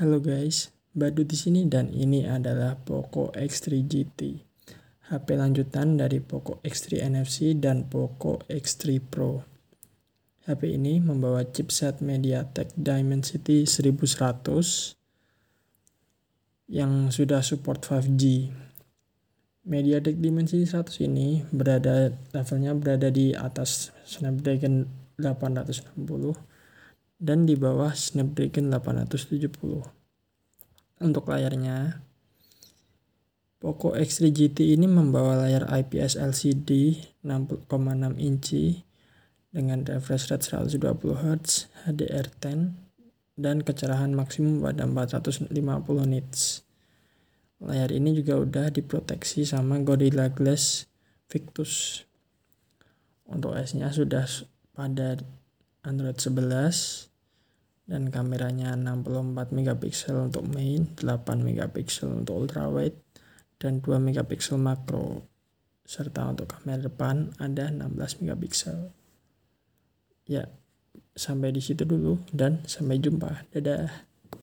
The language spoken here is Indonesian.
Halo guys, Badu di sini dan ini adalah Poco X3 GT. HP lanjutan dari Poco X3 NFC dan Poco X3 Pro. HP ini membawa chipset MediaTek Dimensity 1100 yang sudah support 5G. MediaTek Dimensity 100 ini berada levelnya berada di atas Snapdragon 860 dan di bawah Snapdragon 870. Untuk layarnya, Poco X3 GT ini membawa layar IPS LCD 6,6 inci dengan refresh rate 120 Hz, HDR10, dan kecerahan maksimum pada 450 nits. Layar ini juga udah diproteksi sama Gorilla Glass Victus. Untuk OS-nya sudah pada Android 11 dan kameranya 64 megapiksel untuk main, 8 megapiksel untuk ultrawide dan 2 megapiksel makro. Serta untuk kamera depan ada 16 megapiksel. Ya, sampai di situ dulu dan sampai jumpa. Dadah.